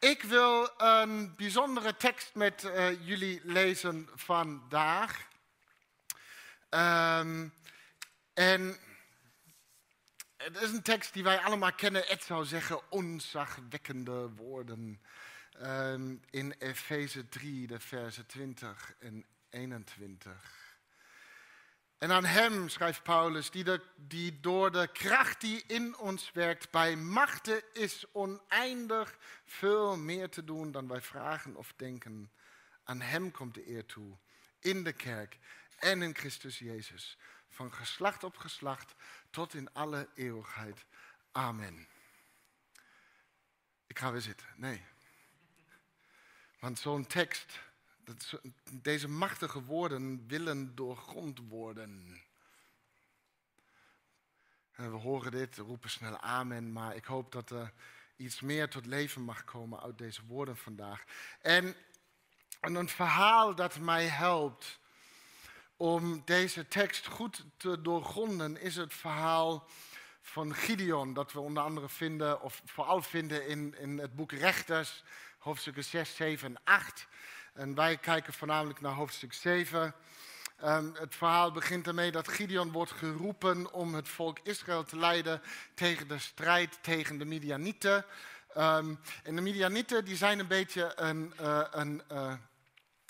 Ik wil een bijzondere tekst met uh, jullie lezen vandaag. Um, en het is een tekst die wij allemaal kennen. Het zou zeggen onzagwekkende woorden. Um, in Efeze 3, de versen 20 en 21. En aan hem, schrijft Paulus, die, die door de kracht die in ons werkt bij machten is oneindig veel meer te doen dan wij vragen of denken. Aan hem komt de eer toe, in de kerk en in Christus Jezus, van geslacht op geslacht tot in alle eeuwigheid. Amen. Ik ga weer zitten. Nee. Want zo'n tekst deze machtige woorden willen doorgrond worden. En we horen dit, roepen snel amen, maar ik hoop dat er iets meer tot leven mag komen uit deze woorden vandaag. En, en een verhaal dat mij helpt om deze tekst goed te doorgronden is het verhaal van Gideon, dat we onder andere vinden, of vooral vinden in, in het boek Rechters, hoofdstukken 6, 7 en 8. En wij kijken voornamelijk naar hoofdstuk 7. Um, het verhaal begint ermee dat Gideon wordt geroepen om het volk Israël te leiden tegen de strijd tegen de Midianieten. Um, en de Midianieten die zijn een beetje een, uh, een, uh,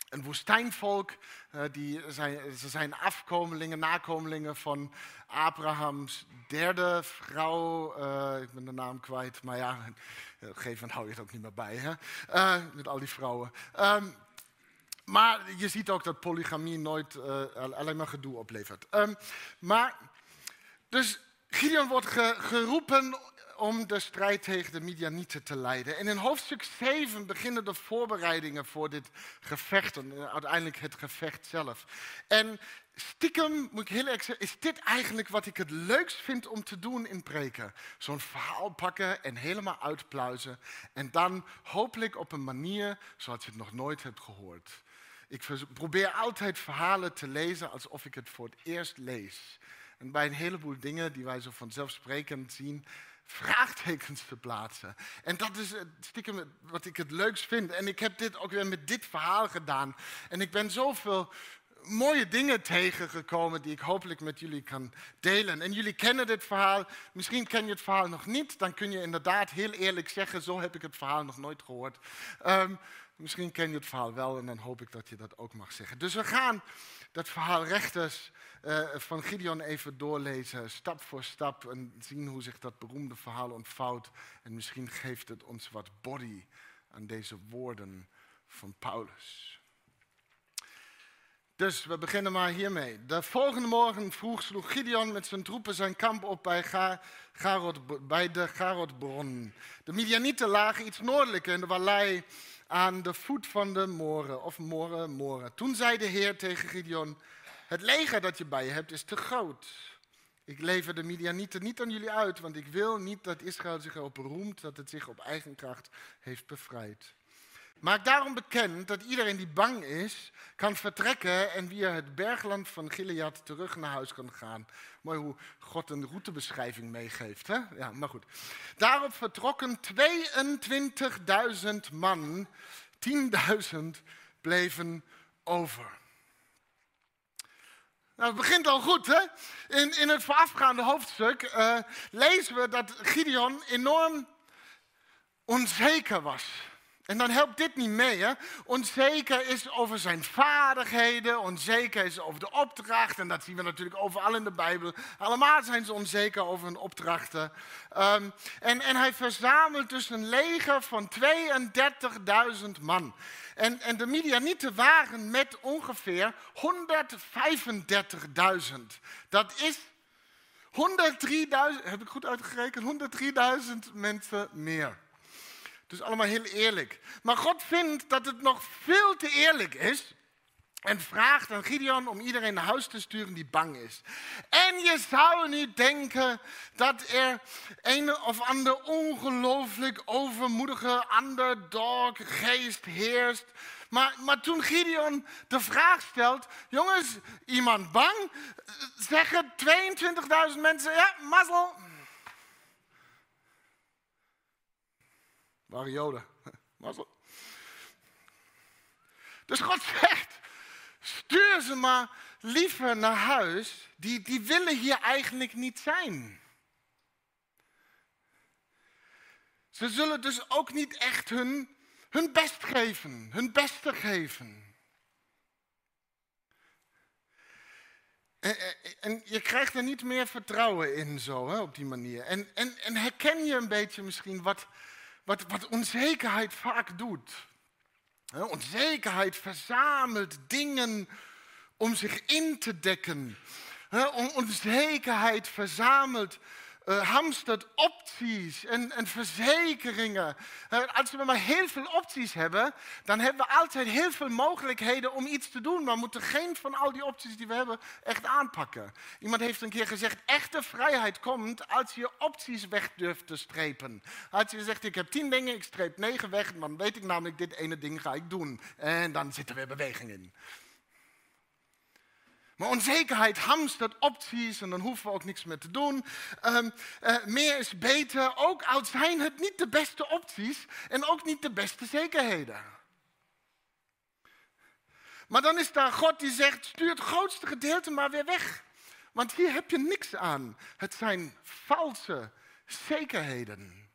een woestijnvolk. Uh, die zijn, ze zijn afkomelingen, nakomelingen van Abrahams derde vrouw. ik ben de naam kwijt, maar ja, op een gegeven moment hou je het ook niet meer bij. Hè? met al die vrouwen. Um, maar je ziet ook dat polygamie nooit uh, alleen maar gedoe oplevert. Um, maar, dus Gideon wordt geroepen om de strijd tegen de Midianieten te leiden. En in hoofdstuk 7 beginnen de voorbereidingen voor dit gevecht en uh, uiteindelijk het gevecht zelf. En stiekem, moet ik heel erg zeggen, is dit eigenlijk wat ik het leukst vind om te doen in preken. Zo'n verhaal pakken en helemaal uitpluizen. En dan hopelijk op een manier zoals je het nog nooit hebt gehoord. Ik probeer altijd verhalen te lezen alsof ik het voor het eerst lees. En bij een heleboel dingen die wij zo vanzelfsprekend zien, vraagtekens te plaatsen. En dat is stiekem wat ik het leukst vind. En ik heb dit ook weer met dit verhaal gedaan. En ik ben zoveel mooie dingen tegengekomen die ik hopelijk met jullie kan delen. En jullie kennen dit verhaal. Misschien ken je het verhaal nog niet. Dan kun je inderdaad heel eerlijk zeggen, zo heb ik het verhaal nog nooit gehoord. Um, Misschien ken je het verhaal wel en dan hoop ik dat je dat ook mag zeggen. Dus we gaan dat verhaal rechters uh, van Gideon even doorlezen, stap voor stap, en zien hoe zich dat beroemde verhaal ontvouwt. En misschien geeft het ons wat body aan deze woorden van Paulus. Dus we beginnen maar hiermee. De volgende morgen vroeg sloeg Gideon met zijn troepen zijn kamp op bij, bij de Garotbron. De Midianieten lagen iets noordelijker in de vallei aan de voet van de moren, of moren, moren. Toen zei de Heer tegen Gideon, het leger dat je bij je hebt is te groot. Ik lever de Midianieten niet aan jullie uit, want ik wil niet dat Israël zich erop roemt dat het zich op eigen kracht heeft bevrijd. Maak daarom bekend dat iedereen die bang is, kan vertrekken en via het bergland van Gilead terug naar huis kan gaan. Mooi hoe God een routebeschrijving meegeeft. Hè? Ja, maar goed. Daarop vertrokken 22.000 man, 10.000 bleven over. Nou, het begint al goed, hè? In, in het voorafgaande hoofdstuk uh, lezen we dat Gideon enorm onzeker was. En dan helpt dit niet mee. Hè? Onzeker is over zijn vaardigheden, onzeker is over de opdracht. En dat zien we natuurlijk overal in de Bijbel. Allemaal zijn ze onzeker over hun opdrachten. Um, en, en hij verzamelt dus een leger van 32.000 man. En, en de Midianieten waren met ongeveer 135.000. Dat is 103.000, heb ik goed uitgerekend, 103.000 mensen meer. Dus allemaal heel eerlijk. Maar God vindt dat het nog veel te eerlijk is. En vraagt aan Gideon om iedereen naar huis te sturen die bang is. En je zou nu denken dat er een of ander ongelooflijk overmoedige underdog geest heerst. Maar, maar toen Gideon de vraag stelt, jongens, iemand bang? Zeggen 22.000 mensen, ja, mazzel. Waren Joden. Dus God zegt, stuur ze maar liever naar huis. Die, die willen hier eigenlijk niet zijn. Ze zullen dus ook niet echt hun, hun best geven, hun beste geven. En, en, je krijgt er niet meer vertrouwen in zo, hè, op die manier. En, en, en herken je een beetje misschien wat, wat, wat onzekerheid vaak doet. Onzekerheid verzamelt dingen om zich in te dekken. Onzekerheid verzamelt uh, hamstert opties en, en verzekeringen. Uh, als we maar heel veel opties hebben, dan hebben we altijd heel veel mogelijkheden om iets te doen. Maar we moeten geen van al die opties die we hebben echt aanpakken. Iemand heeft een keer gezegd, echte vrijheid komt als je opties weg durft te strepen. Als je zegt, ik heb tien dingen, ik streep negen weg, dan weet ik namelijk, dit ene ding ga ik doen. En dan zit er weer beweging in. Maar onzekerheid hamstert opties en dan hoeven we ook niks meer te doen. Um, uh, meer is beter, ook al zijn het niet de beste opties en ook niet de beste zekerheden. Maar dan is daar God die zegt, stuur het grootste gedeelte maar weer weg. Want hier heb je niks aan. Het zijn valse zekerheden.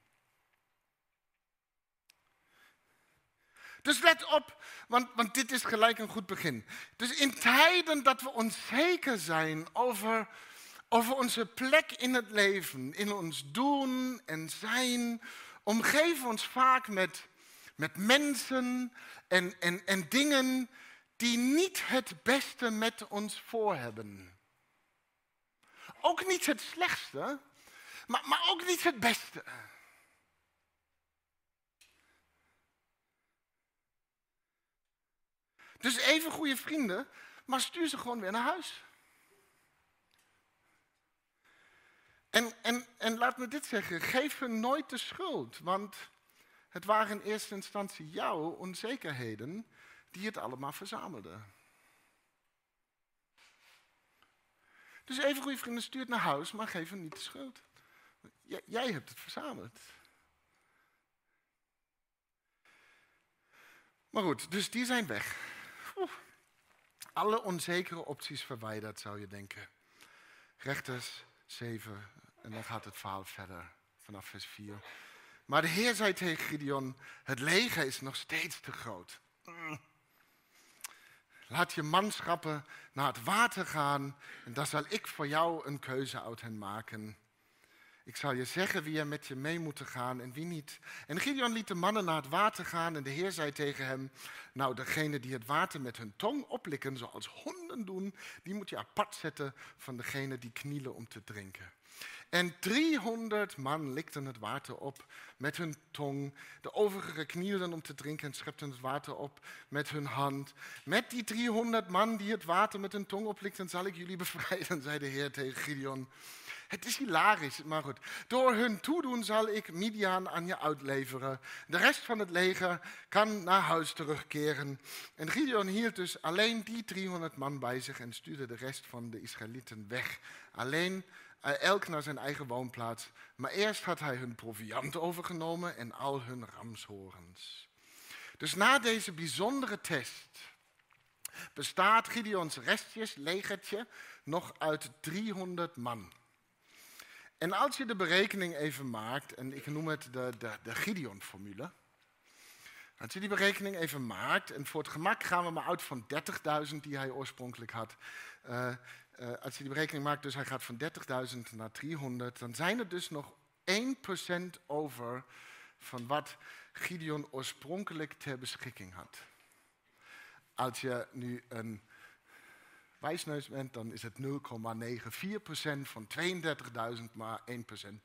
Dus let op, want, want dit is gelijk een goed begin. Dus in tijden dat we onzeker zijn over, over onze plek in het leven, in ons doen en zijn, omgeven we ons vaak met, met mensen en, en, en dingen die niet het beste met ons voor hebben. Ook niet het slechtste, maar, maar ook niet het beste. Dus even goede vrienden, maar stuur ze gewoon weer naar huis. En, en, en laat me dit zeggen, geef hun nooit de schuld, want het waren in eerste instantie jouw onzekerheden die het allemaal verzamelden. Dus even goede vrienden, stuur het naar huis, maar geef hem niet de schuld. jij hebt het verzameld. Maar goed, dus die zijn weg alle onzekere opties verwijderd, zou je denken. Rechters 7, en dan gaat het verhaal verder vanaf vers 4. Maar de Heer zei tegen Gideon, het leger is nog steeds te groot. Laat je manschappen naar het water gaan en dan zal ik voor jou een keuze uit hen maken. Ik zal je zeggen wie er met je mee moeten gaan en wie niet. En Gideon liet de mannen naar het water gaan en de Heer zei tegen hem, nou degene die het water met hun tong oplikken zoals honden doen, die moet je apart zetten van degene die knielen om te drinken. En 300 man likten het water op met hun tong. De overige knielden om te drinken en schepten het water op met hun hand. Met die 300 man die het water met hun tong oplikten, zal ik jullie bevrijden, zei de Heer tegen Gideon. Het is hilarisch, maar goed. Door hun toedoen zal ik Midian aan je uitleveren. De rest van het leger kan naar huis terugkeren. En Gideon hield dus alleen die 300 man bij zich en stuurde de rest van de Israëlieten weg. Alleen eh, elk naar zijn eigen woonplaats. Maar eerst had hij hun proviant overgenomen en al hun ramshorens. Dus na deze bijzondere test bestaat Gideons restjes, legertje, nog uit 300 man. En als je de berekening even maakt, en ik noem het de, de, de Gideon-formule. Als je die berekening even maakt, en voor het gemak gaan we maar uit van 30.000 die hij oorspronkelijk had. Uh, uh, als je die berekening maakt, dus hij gaat van 30.000 naar 300, dan zijn er dus nog 1% over van wat Gideon oorspronkelijk ter beschikking had. Als je nu een wijsneus bent, dan is het 0,94% van 32.000, maar 1%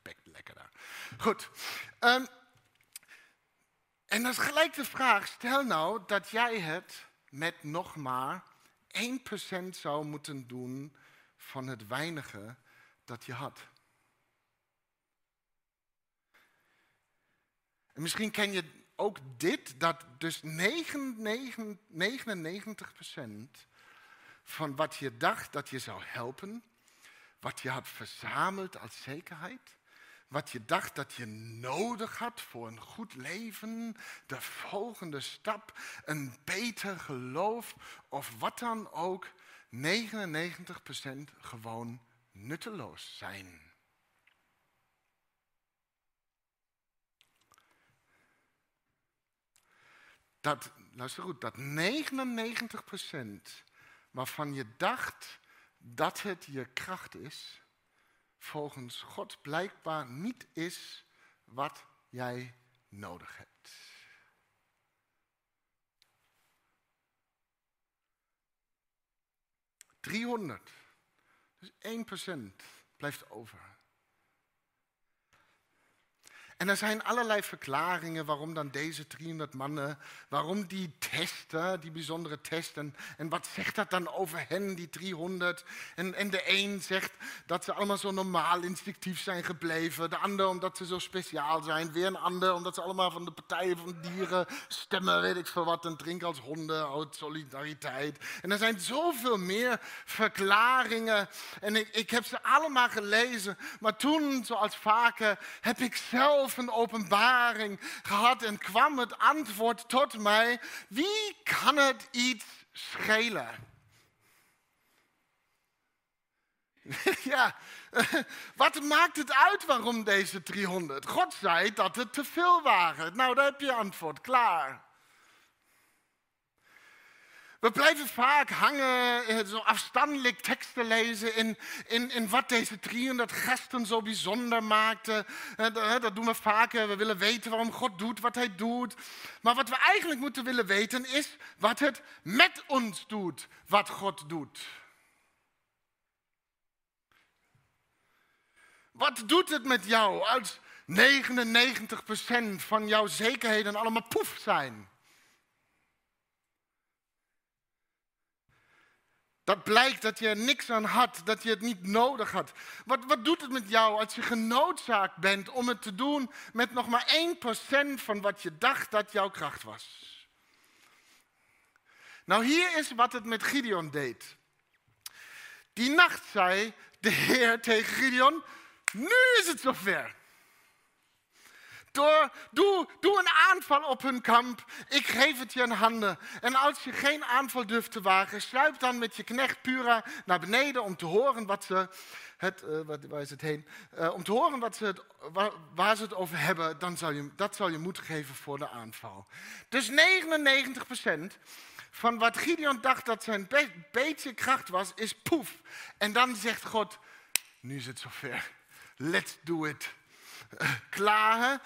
pekt lekkerder. Goed. Um, en dan is gelijk de vraag, stel nou dat jij het met nog maar 1% zou moeten doen van het weinige dat je had. En misschien ken je ook dit, dat dus 99, van wat je dacht dat je zou helpen, wat je had verzameld als zekerheid, wat je dacht dat je nodig had voor een goed leven, de volgende stap, een beter geloof of wat dan ook, 99% gewoon nutteloos zijn. Dat, luister goed, dat 99% waarvan je dacht dat het je kracht is, volgens God blijkbaar niet is wat jij nodig hebt. 300. Dus 1% blijft over. En er zijn allerlei verklaringen waarom dan deze 300 mannen, waarom die testen, die bijzondere testen. En wat zegt dat dan over hen, die 300? En, de een zegt dat ze allemaal zo normaal instinctief zijn gebleven. De ander omdat ze zo speciaal zijn. Weer een ander omdat ze allemaal van de partijen van dieren stemmen, weet ik veel wat. En drinken als honden uit solidariteit. En er zijn zoveel meer verklaringen. En ik, ik heb ze allemaal gelezen. Maar toen, zoals vaker, heb ik zelf een openbaring gehad en kwam het antwoord tot mij, wie kan het iets schelen? ja, wat maakt het uit waarom deze 300? God zei dat het te veel waren. Nou, daar heb je antwoord, klaar. We blijven vaak hangen, eh, zo afstandelijk teksten lezen in, in, in wat deze 300 gasten zo bijzonder maakten. Eh, dat doen we vaker. We willen weten waarom God doet wat hij doet. Maar wat we eigenlijk moeten willen weten is wat het met ons doet, wat God doet. Wat doet het met jou als 99% van jouw zekerheden allemaal poef zijn? Dat blijkt dat je er niks aan had, dat je het niet nodig had. Wat, wat doet het met jou als je genoodzaakt bent om het te doen met nog maar 1% van wat je dacht dat jouw kracht was? Nou, hier is wat het met Gideon deed. Die nacht zei de Heer tegen Gideon, nu is het zover. Door, doe, een aanval op hun kamp. Ik geef het je in handen. En als je geen aanval durft te wagen, sluip dan met je knecht Pura naar beneden om te horen wat ze. Het, uh, waar is het heen? Uh, om te horen wat ze het, waar, waar, ze het over hebben, dan zal je, dat zal je moed geven voor de aanval. Dus 99% van wat Gideon dacht dat zijn be beetje kracht was, is poef. En dan zegt God, nu is het zover. Let's do it klaar.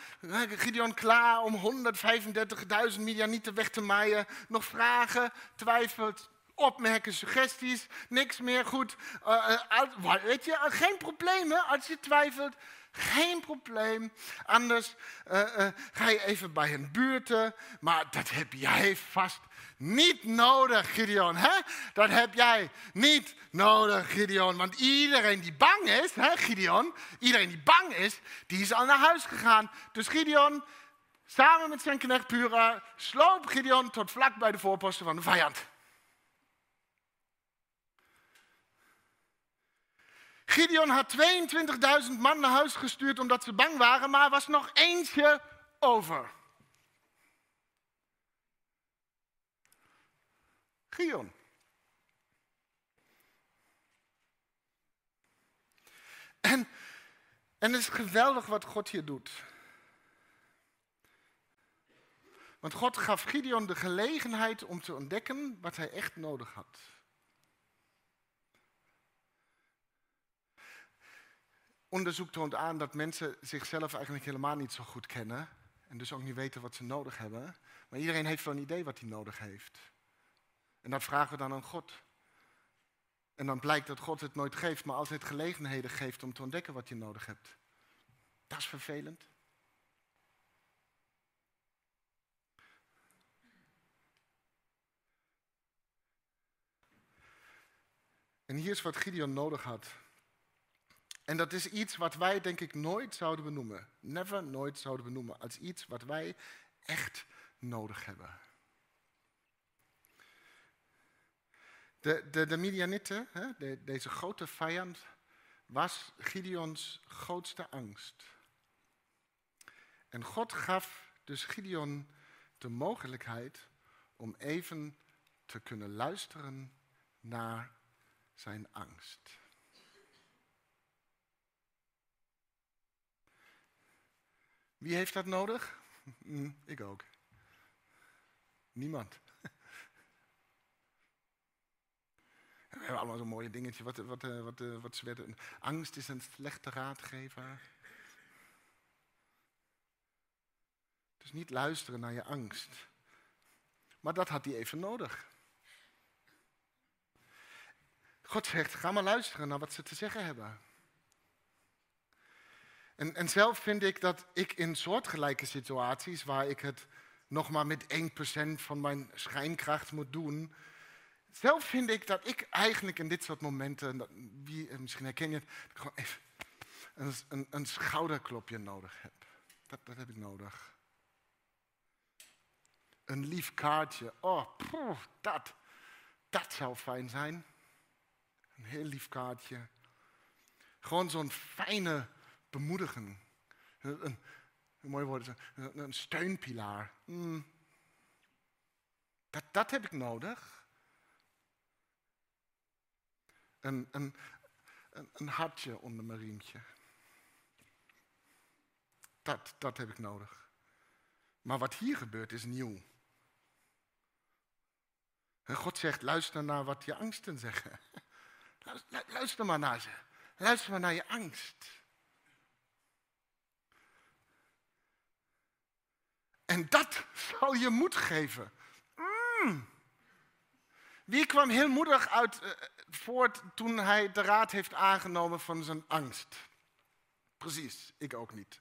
Gideon klaar om 135.000 Midianieten weg te maaien. Nog vragen, twijfelt, opmerken, suggesties, niks meer goed. Uh, uh, weet je, geen problemen als je twijfelt. Geen probleem. Anders ga je even bij een buurten. Maar dat heb jij vast niet nodig, Gideon. Hè? Dat heb jij niet nodig, Gideon. Want iedereen die bang is, hè, Gideon, iedereen die bang is, die is al naar huis gegaan. Dus Gideon, samen met zijn knecht Pura, sloop Gideon tot vlak bij de voorposten van de vijand. Gideon had 22.000 man naar huis gestuurd omdat ze bang waren, maar er was nog eentje over. Gion. En, en het is geweldig wat God hier doet. Want God gaf Gideon de gelegenheid om te ontdekken wat hij echt nodig had. Onderzoek toont aan dat mensen zichzelf eigenlijk helemaal niet zo goed kennen. En dus ook niet weten wat ze nodig hebben. Maar iedereen heeft wel een idee wat hij nodig heeft. En dat vragen we dan aan God. En dan blijkt dat God het nooit geeft, maar altijd gelegenheden geeft om te ontdekken wat je nodig hebt. Dat is vervelend. En hier is wat Gideon nodig had. En dat is iets wat wij denk ik nooit zouden benoemen. Never, nooit zouden benoemen. Als iets wat wij echt nodig hebben. De, de, de Midianieten, hè, deze grote vijand, was Gideons grootste angst. En God gaf dus Gideon de mogelijkheid om even te kunnen luisteren naar zijn angst. Wie heeft dat nodig? Hm, ik ook. Niemand. We hebben allemaal zo'n mooie dingetje. Wat, wat, eh, wat, eh, wat ze. Angst is een slechte raadgever. Dus niet luisteren naar je angst. Maar dat had hij even nodig. God zegt, ga maar luisteren naar wat ze te zeggen hebben. En, en zelf vind ik dat ik in soortgelijke situaties, waar ik het nog maar met 1% van mijn schijnkracht moet doen, zelf vind ik dat ik eigenlijk in dit soort momenten, wie, misschien herken je het, gewoon even een, een, schouderklopje nodig heb. Dat, dat heb ik nodig. Een lief kaartje. Oh, dat, dat zou fijn zijn. Een heel lief kaartje. Gewoon zo'n fijne bemoedigen. Een, een, mooi woord, een, een steunpilaar. Mm. Dat, dat heb ik nodig. Een, een, een, hartje onder mijn riemtje. Dat, dat heb ik nodig. Maar wat hier gebeurt is nieuw. God zegt, luister naar wat je angsten zeggen. Luister maar naar ze. Luister maar naar je angst. En dat zal je moed geven. Mm. Wie kwam heel moedig uit uh, voort toen hij de raad heeft aangenomen van zijn angst? Precies, ik ook niet.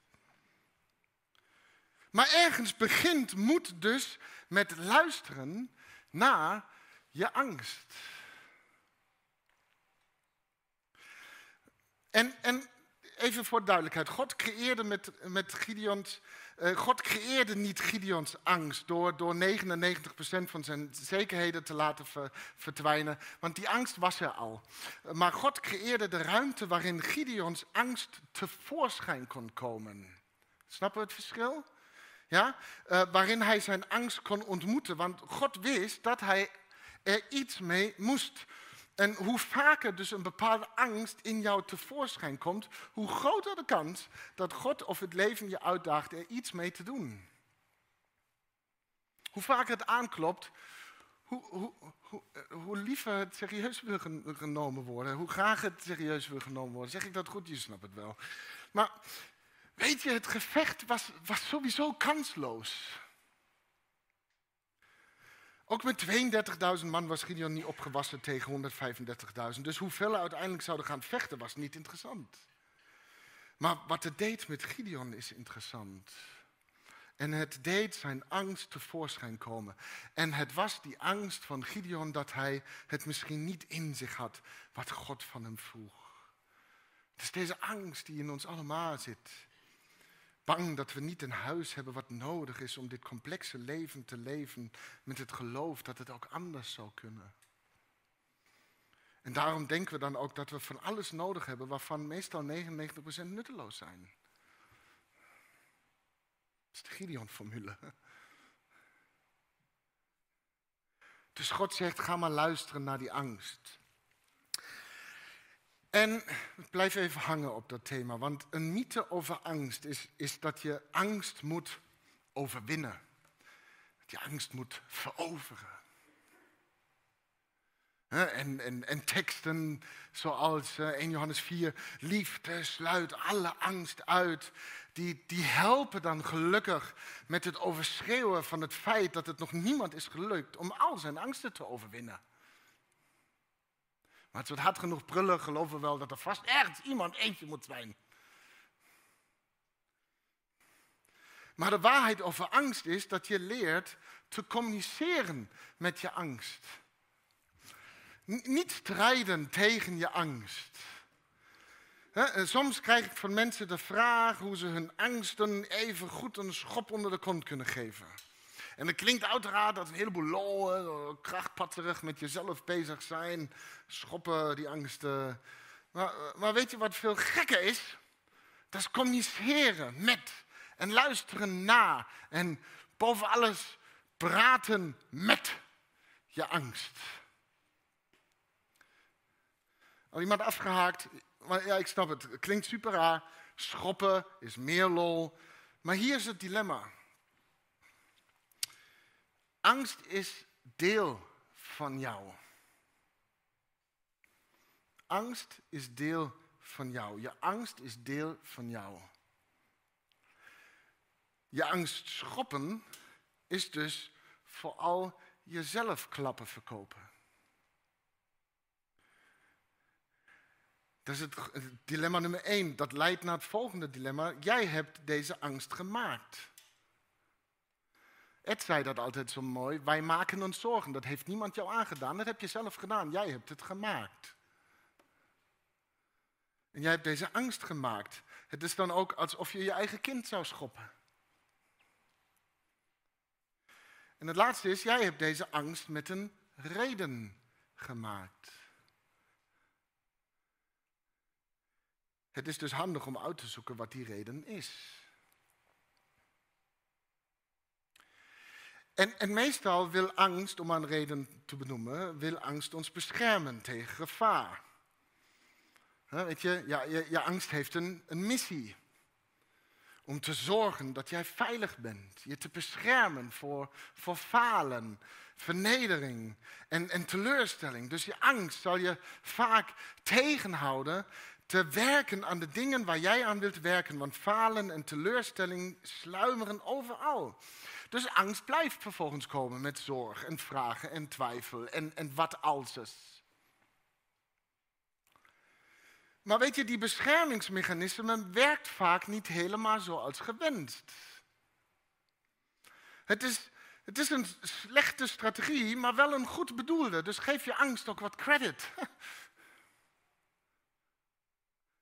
Maar ergens begint moed dus met luisteren naar je angst. En, en even voor duidelijkheid, God creëerde met, met Gideons God creëerde niet Gideons angst door, door 99% van zijn zekerheden te laten verdwijnen, want die angst was er al. maar God creëerde de ruimte waarin Gideons angst tevoorschijn kon komen. Snappen we het verschil? Ja? Uh, waarin hij zijn angst kon ontmoeten, want God wist dat hij er iets mee moest. En hoe vaker dus een bepaalde angst in jou tevoorschijn komt, hoe groter de kans dat God of het leven je uitdaagt er iets mee te doen. Hoe vaker het aanklopt, hoe, hoe, hoe, hoe liever het serieus wil genomen worden, hoe graag het serieus wil genomen worden. Zeg ik dat goed? Je snapt het wel. Maar weet je, het gevecht was, was sowieso kansloos. Ook met 32.000 man was Gideon niet opgewassen tegen 135.000. Dus hoeveel uiteindelijk zouden gaan vechten was niet interessant. Maar wat het deed met Gideon is interessant. En het deed zijn angst tevoorschijn komen. En het was die angst van Gideon dat hij het misschien niet in zich had wat God van hem vroeg. Het is deze angst die in ons allemaal zit. Bang dat we niet een huis hebben wat nodig is om dit complexe leven te leven met het geloof dat het ook anders zou kunnen. En daarom denken we dan ook dat we van alles nodig hebben waarvan meestal 99% nutteloos zijn. Dat is de Gideon-formule. Dus God zegt, ga maar luisteren naar die angst. En blijf even hangen op dat thema, want een mythe over angst is, is dat je angst moet overwinnen. Dat je angst moet veroveren. En, en, en teksten zoals 1 eh, Johannes 4, liefde sluit alle angst uit, die, die helpen dan gelukkig met het overschreeuwen van het feit dat het nog niemand is gelukt om al zijn angsten te overwinnen. Maar als we het hard genoeg prullen, geloven we wel dat er vast echt iemand eentje moet zijn. Maar de waarheid over angst is dat je leert te communiceren met je angst. niet strijden tegen je angst. soms krijg ik van mensen de vraag hoe ze hun angsten even goed een schop onder de kont kunnen geven. En dat klinkt uiteraard als een heleboel lol, krachtpatterig met jezelf bezig zijn, schoppen die angsten. Maar, maar weet je wat veel gekker is? Dat is communiceren met en luisteren naar en boven alles praten met je angst. Al iemand afgehaakt? Ja, ik snap het. Het klinkt super raar. Schoppen is meer lol. Maar hier is het dilemma. Angst is deel van jou. Angst is deel van jou. Je angst is deel van jou. Je angst schoppen is dus vooral jezelf klappen verkopen. Dat is het, dilemma nummer één. Dat leidt naar het volgende dilemma. Jij hebt deze angst gemaakt. Ed zei dat altijd zo mooi. Wij maken ons zorgen. Dat heeft niemand jou aangedaan. Dat heb je zelf gedaan. Jij hebt het gemaakt. En jij hebt deze angst gemaakt. Het is dan ook alsof je je eigen kind zou schoppen. En het laatste is, jij hebt deze angst met een reden gemaakt. Het is dus handig om uit te zoeken wat die reden is. En, en, meestal wil angst, om een reden te benoemen, wil angst ons beschermen tegen gevaar. weet je, ja, je, angst heeft een, een missie. Om te zorgen dat jij veilig bent. Je te beschermen voor, voor falen, vernedering en, en teleurstelling. Dus je angst zal je vaak tegenhouden te werken aan de dingen waar jij aan wilt werken. Want falen en teleurstelling sluimeren overal. Dus angst blijft vervolgens komen met zorg en vragen en twijfel en, en wat als. Maar weet je, die beschermingsmechanismen werkt vaak niet helemaal zoals gewenst. Het is, het is een slechte strategie, maar wel een goed bedoelde. Dus geef je angst ook wat credit.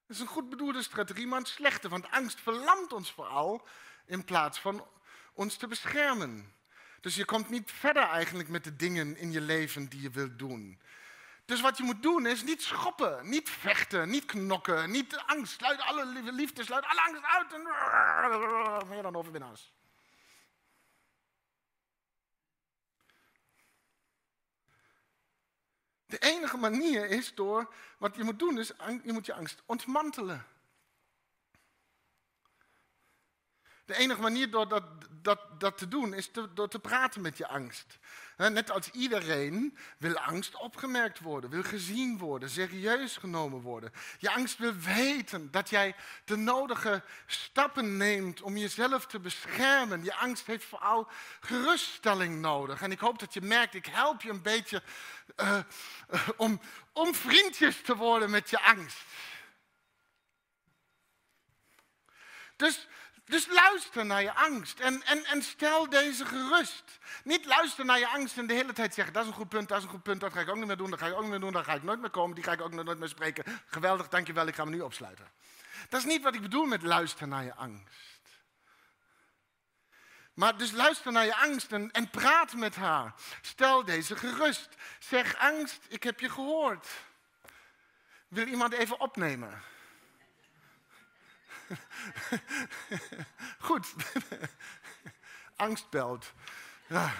Het is een goed bedoelde strategie, maar een slechte. Want angst verlamt ons vooral in plaats van ons te beschermen. Dus je komt niet verder eigenlijk met de dingen in je leven die je wilt doen. Dus wat je moet doen is niet schoppen, niet vechten, niet knokken, niet angst. Sluit alle liefde, sluit alle angst uit en meer dan overwinnaars. De enige manier is door, wat je moet doen is, je moet je angst ontmantelen. De enige manier door dat, dat, dat te doen is door te praten met je angst. Net als iedereen wil angst opgemerkt worden, wil gezien worden, serieus genomen worden. Je angst wil weten dat jij de nodige stappen neemt om jezelf te beschermen. Je angst heeft vooral geruststelling nodig. En ik hoop dat je merkt, ik help je een beetje uh, uh, om, om vriendjes te worden met je angst. Dus dus luister naar je angst en, en, en stel deze gerust. Niet luisteren naar je angst en de hele tijd zeggen: dat is een goed punt, dat is een goed punt, dat ga ik ook niet meer doen, dat ga ik ook niet meer doen, dat ga ik nooit meer komen, die ga ik ook nooit meer spreken. Geweldig, dankjewel, ik ga me nu opsluiten. Dat is niet wat ik bedoel met luisteren naar je angst. Maar dus luister naar je angst en, en praat met haar. Stel deze gerust. Zeg angst, ik heb je gehoord. Wil iemand even opnemen? Goed. Angst belt. Ja.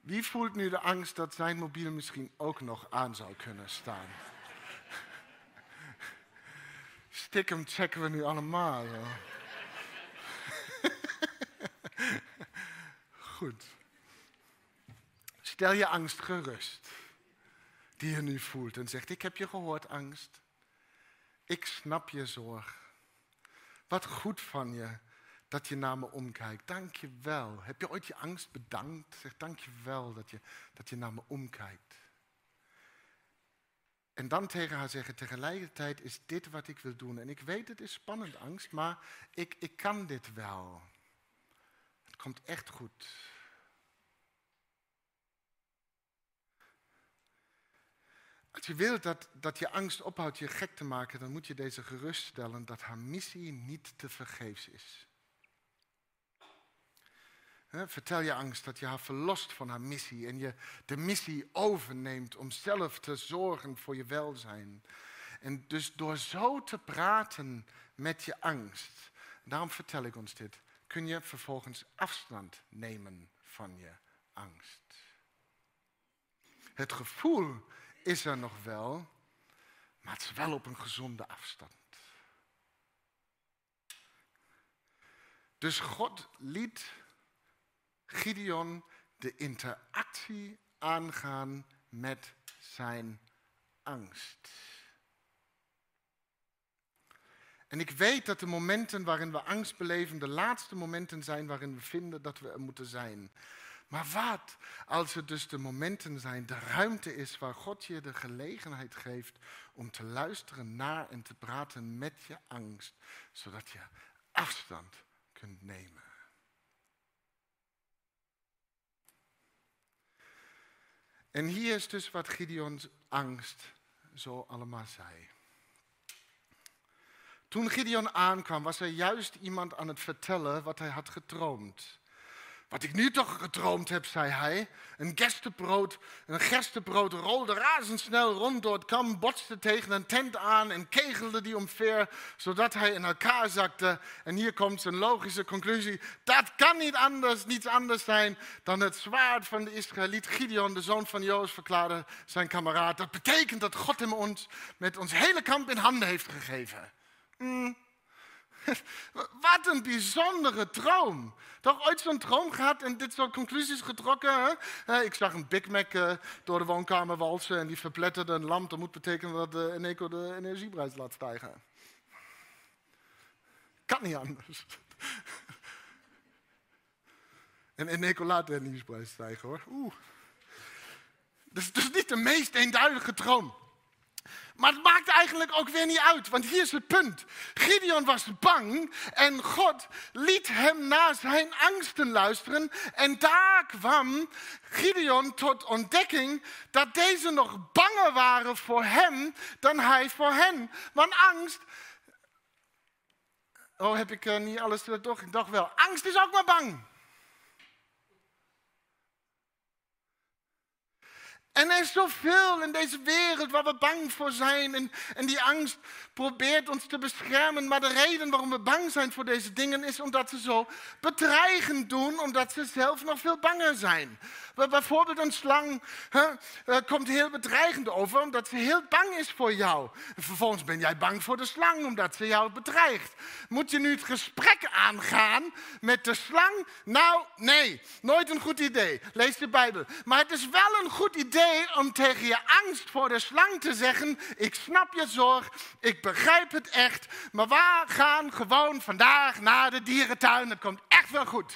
Wie voelt nu de angst dat zijn mobiel misschien ook nog aan zou kunnen staan? Stiekem checken we nu allemaal. Goed. Stel je angst gerust die je nu voelt en zegt, ik heb je gehoord, angst. Ik snap je zorg. Wat goed van je dat je naar me omkijkt. Dank je wel. Heb je ooit je angst bedankt? Zeg dank je wel dat je, dat je naar me omkijkt. En dan tegen haar zeggen, tegelijkertijd is dit wat ik wil doen. En ik weet, het is spannend angst, maar ik, ik kan dit wel. Het komt echt goed. Als je wilt dat, dat je angst ophoudt je gek te maken, dan moet je deze geruststellen dat haar missie niet te vergeefs is. vertel je angst dat je haar verlost van haar missie en je de missie overneemt om zelf te zorgen voor je welzijn. En dus door zo te praten met je angst, daarom vertel ik ons dit, kun je vervolgens afstand nemen van je angst. Het gevoel is er nog wel, maar het is wel op een gezonde afstand. Dus God liet Gideon de interactie aangaan met zijn angst. En ik weet dat de momenten waarin we angst beleven de laatste momenten zijn waarin we vinden dat we er moeten zijn. Maar wat als het dus de momenten zijn, de ruimte is waar God je de gelegenheid geeft om te luisteren naar en te praten met je angst, zodat je afstand kunt nemen. En hier is dus wat Gideons angst zo allemaal zei. Toen Gideon aankwam, was er juist iemand aan het vertellen wat hij had gedroomd. Wat ik nu toch gedroomd heb, zei hij. Een gerstebrood, een gerstebrood rolde razendsnel rond door het kam, botste tegen een tent aan en kegelde die omver, zodat hij in elkaar zakte. En hier komt zijn logische conclusie. Dat kan niet anders, niets anders zijn dan het zwaard van de Israëliet Gideon, de zoon van Joos, verklaarde zijn kameraad. Dat betekent dat God hem ons met ons hele kamp in handen heeft gegeven. Mm. Wat een bijzondere droom. Toch ooit zo'n droom gehad en dit soort conclusies getrokken? Hè? Ik zag een Big Mac eh, door de woonkamer walsen en die verpletterde een lamp. Dat moet betekenen dat de Eneco de energieprijs laat stijgen. Kan niet anders. En Eneco laat de energieprijs stijgen hoor. Oeh. Dat is dus niet de meest eenduidige droom. Maar het maakt eigenlijk ook weer niet uit, want hier is het punt. Gideon was bang en God liet hem naar zijn angsten luisteren. En daar kwam Gideon tot ontdekking dat deze nog banger waren voor hem dan hij voor hen. Want angst. Oh, heb ik uh, niet alles toch? Ik dacht wel. Angst is ook maar bang. En er is zoveel in deze wereld waar we bang voor zijn. En, en die angst probeert ons te beschermen. Maar de reden waarom we bang zijn voor deze dingen is omdat ze zo bedreigend doen. Omdat ze zelf nog veel banger zijn. Bijvoorbeeld een slang hè, eh, komt heel bedreigend over omdat ze heel bang is voor jou. En vervolgens ben jij bang voor de slang omdat ze jou bedreigt. Moet je nu het gesprek aangaan met de slang? Nou, nee, nooit een goed idee. Lees de Bijbel. Maar het is wel een goed idee om tegen je angst voor de slang te zeggen: Ik snap je zorg, ik begrijp het echt, maar we gaan gewoon vandaag naar de dierentuin. Het komt echt wel goed.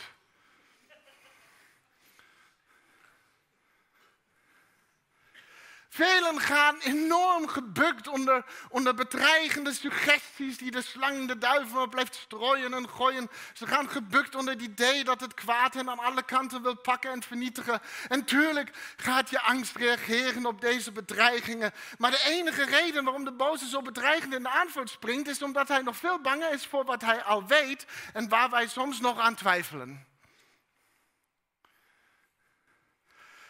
Velen gaan enorm gebukt onder, onder bedreigende suggesties die de slang, de duivel blijft strooien en gooien. Ze gaan gebukt onder het idee dat het kwaad hen aan alle kanten wil pakken en vernietigen. En tuurlijk gaat je angst reageren op deze bedreigingen. Maar de enige reden waarom de boze zo bedreigend in de aanval springt, is omdat hij nog veel banger is voor wat hij al weet en waar wij soms nog aan twijfelen.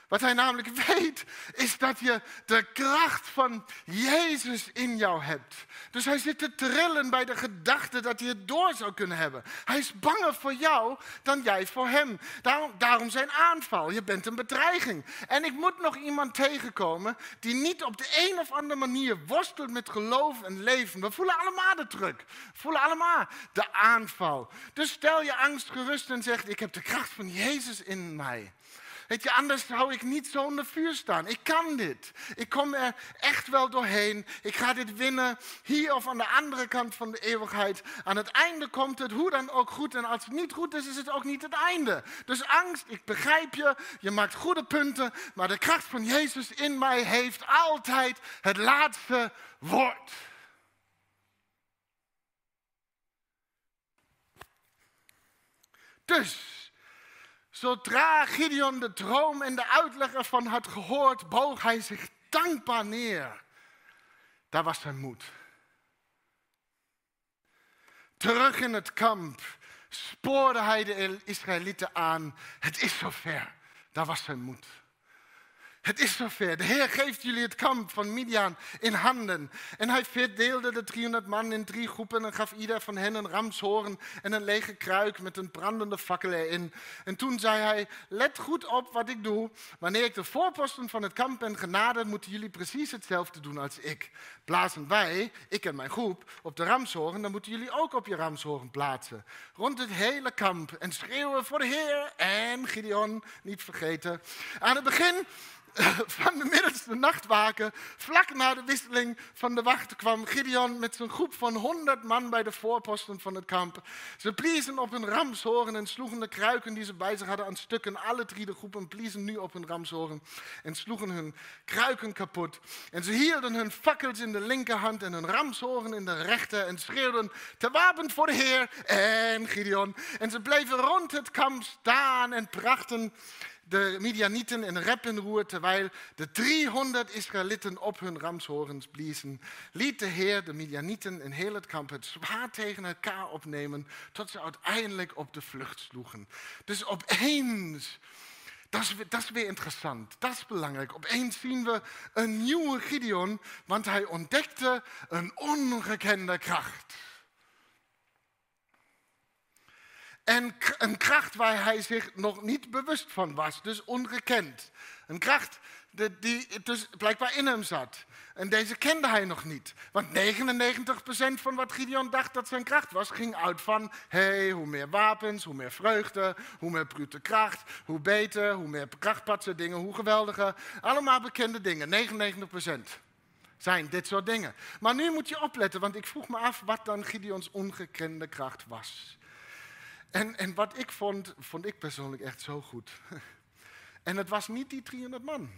Wat hij namelijk weet, is dat je de kracht van Jezus in jou hebt. Dus hij zit te trillen bij de gedachte dat hij het door zou kunnen hebben. Hij is banger voor jou dan jij voor hem. Daarom, daarom zijn aanval. Je bent een bedreiging. En ik moet nog iemand tegenkomen die niet op de een of andere manier worstelt met geloof en leven. We voelen allemaal de druk. We voelen allemaal de aanval. Dus stel je angst gerust en zeg: Ik heb de kracht van Jezus in mij. Weet je, anders zou ik niet zo onder vuur staan. Ik kan dit. Ik kom er echt wel doorheen. Ik ga dit winnen, hier of aan de andere kant van de eeuwigheid. Aan het einde komt het hoe dan ook goed. En als het niet goed is, is het ook niet het einde. Dus angst, ik begrijp je. Je maakt goede punten. Maar de kracht van Jezus in mij heeft altijd het laatste woord. Dus Zodra Gideon de droom en de uitleg ervan had gehoord, boog hij zich dankbaar neer. Daar was zijn moed. Terug in het kamp spoorde hij de Israëlieten aan. Het is zover. Daar was zijn moed. Het is zover. De Heer geeft jullie het kamp van Midian in handen. En hij verdeelde de 300 man in drie groepen en gaf ieder van hen een ramshoorn en een lege kruik met een brandende fakkel erin. En toen zei hij, let goed op wat ik doe. Wanneer ik de voorposten van het kamp ben genaderd, moeten jullie precies hetzelfde doen als ik. Blazen wij, ik en mijn groep, op de ramshoorn, dan moeten jullie ook op je ramshoorn plaatsen. Rond het hele kamp en schreeuwen voor de Heer en Gideon, niet vergeten. Aan het begin van de middelste nachtwaken, vlak na de wisseling van de wacht, kwam Gideon met zijn groep van honderd man bij de voorposten van het kamp. Ze bliezen op hun ramshoren en sloegen de kruiken die ze bij zich hadden aan stukken. Alle drie de groepen bliezen nu op hun ramshoren en sloegen hun kruiken kapot. En ze hielden hun fakkels in de linkerhand en hun ramshoren in de rechter en schreeuwden te wapen voor de Heer en Gideon. En ze bleven rond het kamp staan en brachten de Midianieten in rep in roer, terwijl de 300 Israëlieten op hun ramshorens bliezen, liet de Heer de Midianieten in heel het kamp het zwaar tegen elkaar opnemen, tot ze uiteindelijk op de vlucht sloegen. Dus opeens, dat is, dat is weer interessant, dat is belangrijk. Opeens zien we een nieuwe Gideon, want hij ontdekte een ongekende kracht. En een kracht waar hij zich nog niet bewust van was, dus ongekend. Een kracht die dus blijkbaar in hem zat. En deze kende hij nog niet. Want 99% van wat Gideon dacht dat zijn kracht was, ging uit van: hey, hoe meer wapens, hoe meer vreugde, hoe meer brute kracht, hoe beter, hoe meer krachtpatse dingen, hoe geweldiger. Allemaal bekende dingen, 99% zijn dit soort dingen. Maar nu moet je opletten, want ik vroeg me af wat dan Gideons ongekende kracht was. En, en wat ik vond, vond ik persoonlijk echt zo goed. En het was niet die 300 man.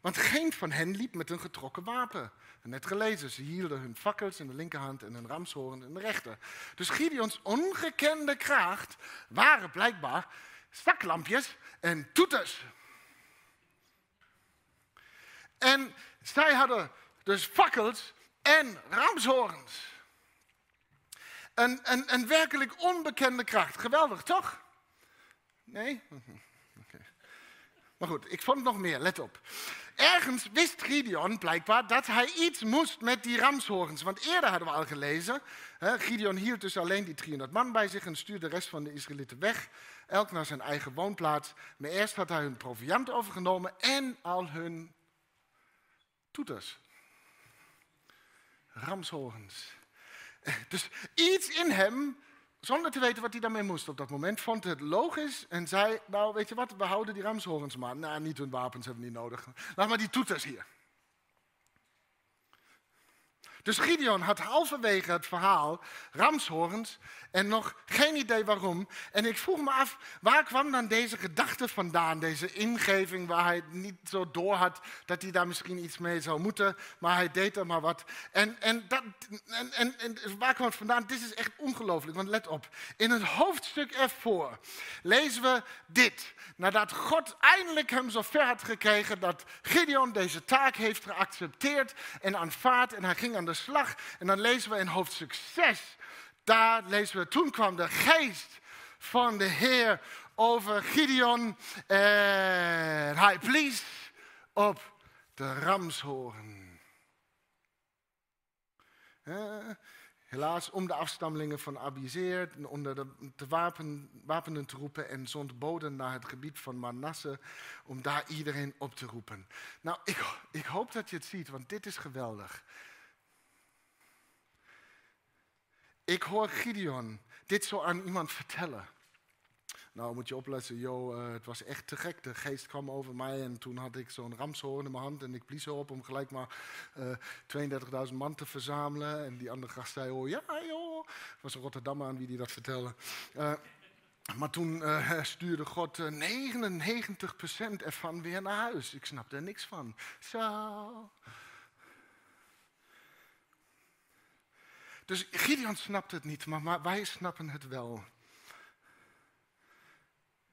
Want geen van hen liep met een getrokken wapen. Net gelezen, ze hielden hun fakkels in de linkerhand en hun ramshoorn in de rechter. Dus Gideons ongekende kracht waren blijkbaar staklampjes en toeters. En zij hadden dus fakkels en ramshoorns. Een, een, een werkelijk onbekende kracht. Geweldig, toch? Nee? Maar goed, ik vond nog meer, let op. Ergens wist Gideon blijkbaar dat hij iets moest met die ramshoorns. Want eerder hadden we al gelezen, hè, Gideon hield dus alleen die 300 man bij zich en stuurde de rest van de Israëlieten weg. Elk naar zijn eigen woonplaats. Maar eerst had hij hun proviant overgenomen en al hun toeters. Ramshoorns. Dus iets in hem, zonder te weten wat hij daarmee moest op dat moment, vond het logisch en zei, nou weet je wat, we houden die ramshorens maar. Nou, niet hun wapens hebben we niet nodig. Laat maar die toeters hier. Dus Gideon had halverwege het verhaal ramshorens en nog geen idee waarom. En ik vroeg me af, waar kwam dan deze gedachte vandaan, deze ingeving waar hij niet zo door had dat hij daar misschien iets mee zou moeten, maar hij deed er maar wat. En, en, dat, en, en, waar kwam het vandaan? Dit is echt ongelooflijk, want let op. In het hoofdstuk ervoor lezen we dit. Nadat God eindelijk hem zo ver had gekregen dat Gideon deze taak heeft geaccepteerd en aanvaard en hij ging aan de slag. En dan lezen we in hoofdstuk 6 daar lezen we, toen kwam de geest van de Heer over Gideon en hij blies op de ramshoorn. helaas om de afstammelingen van Abizeer onder de, de wapen, wapenen te roepen en zond boden naar het gebied van Manasse om daar iedereen op te roepen. Nou, ik, ik hoop dat je het ziet, want dit is geweldig. Ik hoor Gideon dit zo aan iemand vertellen. Nou, moet je opletten, joh, uh, het was echt te gek. De geest kwam over mij en toen had ik zo'n ramshoorn in mijn hand en ik blies erop om gelijk maar uh, eh, 32.000 man te verzamelen. En die andere gast zei, oh ja joh, het was een Rotterdam aan wie die dat vertelde. Uh, maar toen stuurde God 99% ervan weer naar huis. Ik snapte er niks van. Zo. Dus Gideon snapt het niet, maar wij snappen het wel.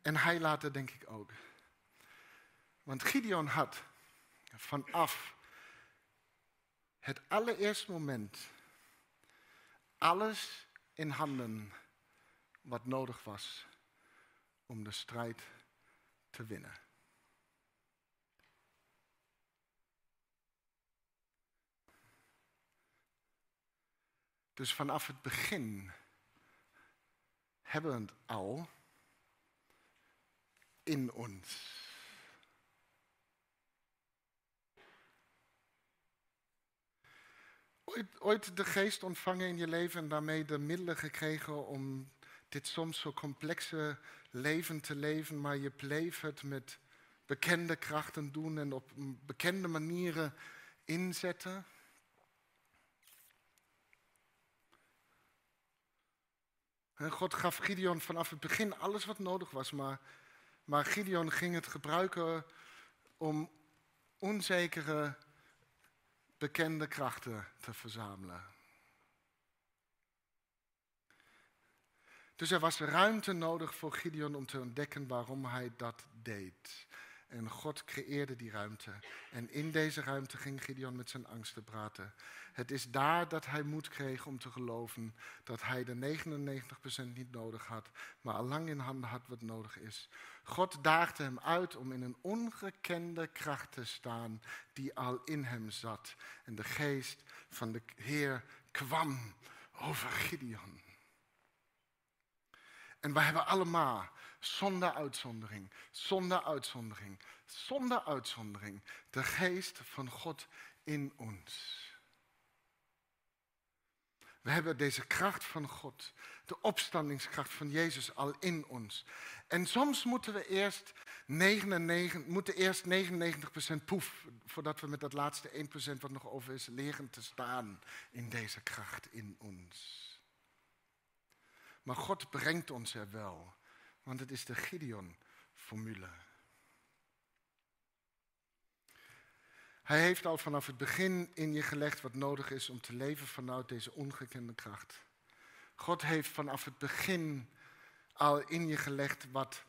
En hij later denk ik ook. Want Gideon had vanaf het allereerste moment alles in handen wat nodig was om de strijd te winnen. Dus vanaf het begin hebben we het al in ons. Ooit, de geest ontvangen in je leven en daarmee de middelen gekregen om dit soms zo complexe leven te leven, maar je bleef het met bekende krachten doen en op bekende manieren inzetten. God gaf Gideon vanaf het begin alles wat nodig was, maar, maar Gideon ging het gebruiken om onzekere, bekende krachten te verzamelen. Dus er was ruimte nodig voor Gideon om te ontdekken waarom hij dat deed. En God creëerde die ruimte. En in deze ruimte ging Gideon met zijn angsten praten. Het is daar dat hij moed kreeg om te geloven dat hij de 99% niet nodig had, maar al lang in handen had wat nodig is. God daagde hem uit om in een ongekende kracht te staan die al in hem zat. En de geest van de Heer kwam over Gideon. En wij hebben allemaal, zonder uitzondering, zonder uitzondering, zonder uitzondering, de geest van God in ons. We hebben deze kracht van God, de opstandingskracht van Jezus al in ons. En soms moeten we eerst 99, moeten eerst 99% poef, voordat we met dat laatste 1% wat nog over is, leren te staan in deze kracht in ons. Maar God brengt ons er wel, want het is de Gideon-formule. Hij heeft al vanaf het begin in je gelegd wat nodig is om te leven vanuit deze ongekende kracht. God heeft vanaf het begin al in je gelegd wat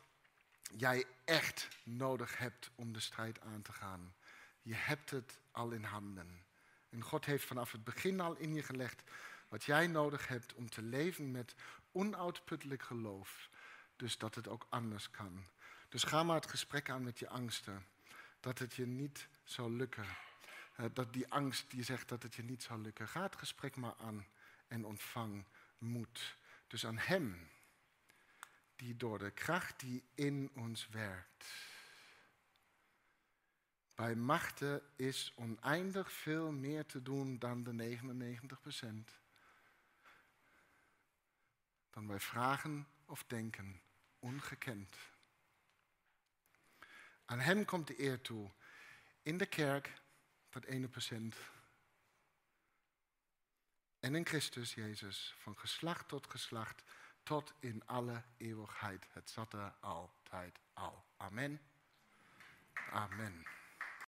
jij echt nodig hebt om de strijd aan te gaan. Je hebt het al in handen. En God heeft vanaf het begin al in je gelegd wat jij nodig hebt om te leven met onuitputtelijk geloof. Dus dat het ook anders kan. Dus ga maar het gesprek aan met je angsten. Dat het je niet zal lukken. Eh, dat die angst die zegt dat het je niet zal lukken. Ga het gesprek maar aan en ontvang moed. Dus aan Hem, die door de kracht die in ons werkt. Bij machten is oneindig veel meer te doen dan de 99 procent dan wij vragen of denken, ongekend. Aan Hem komt de eer toe, in de kerk, dat ene procent, en in Christus Jezus, van geslacht tot geslacht, tot in alle eeuwigheid. Het zat er altijd al. Amen. Amen.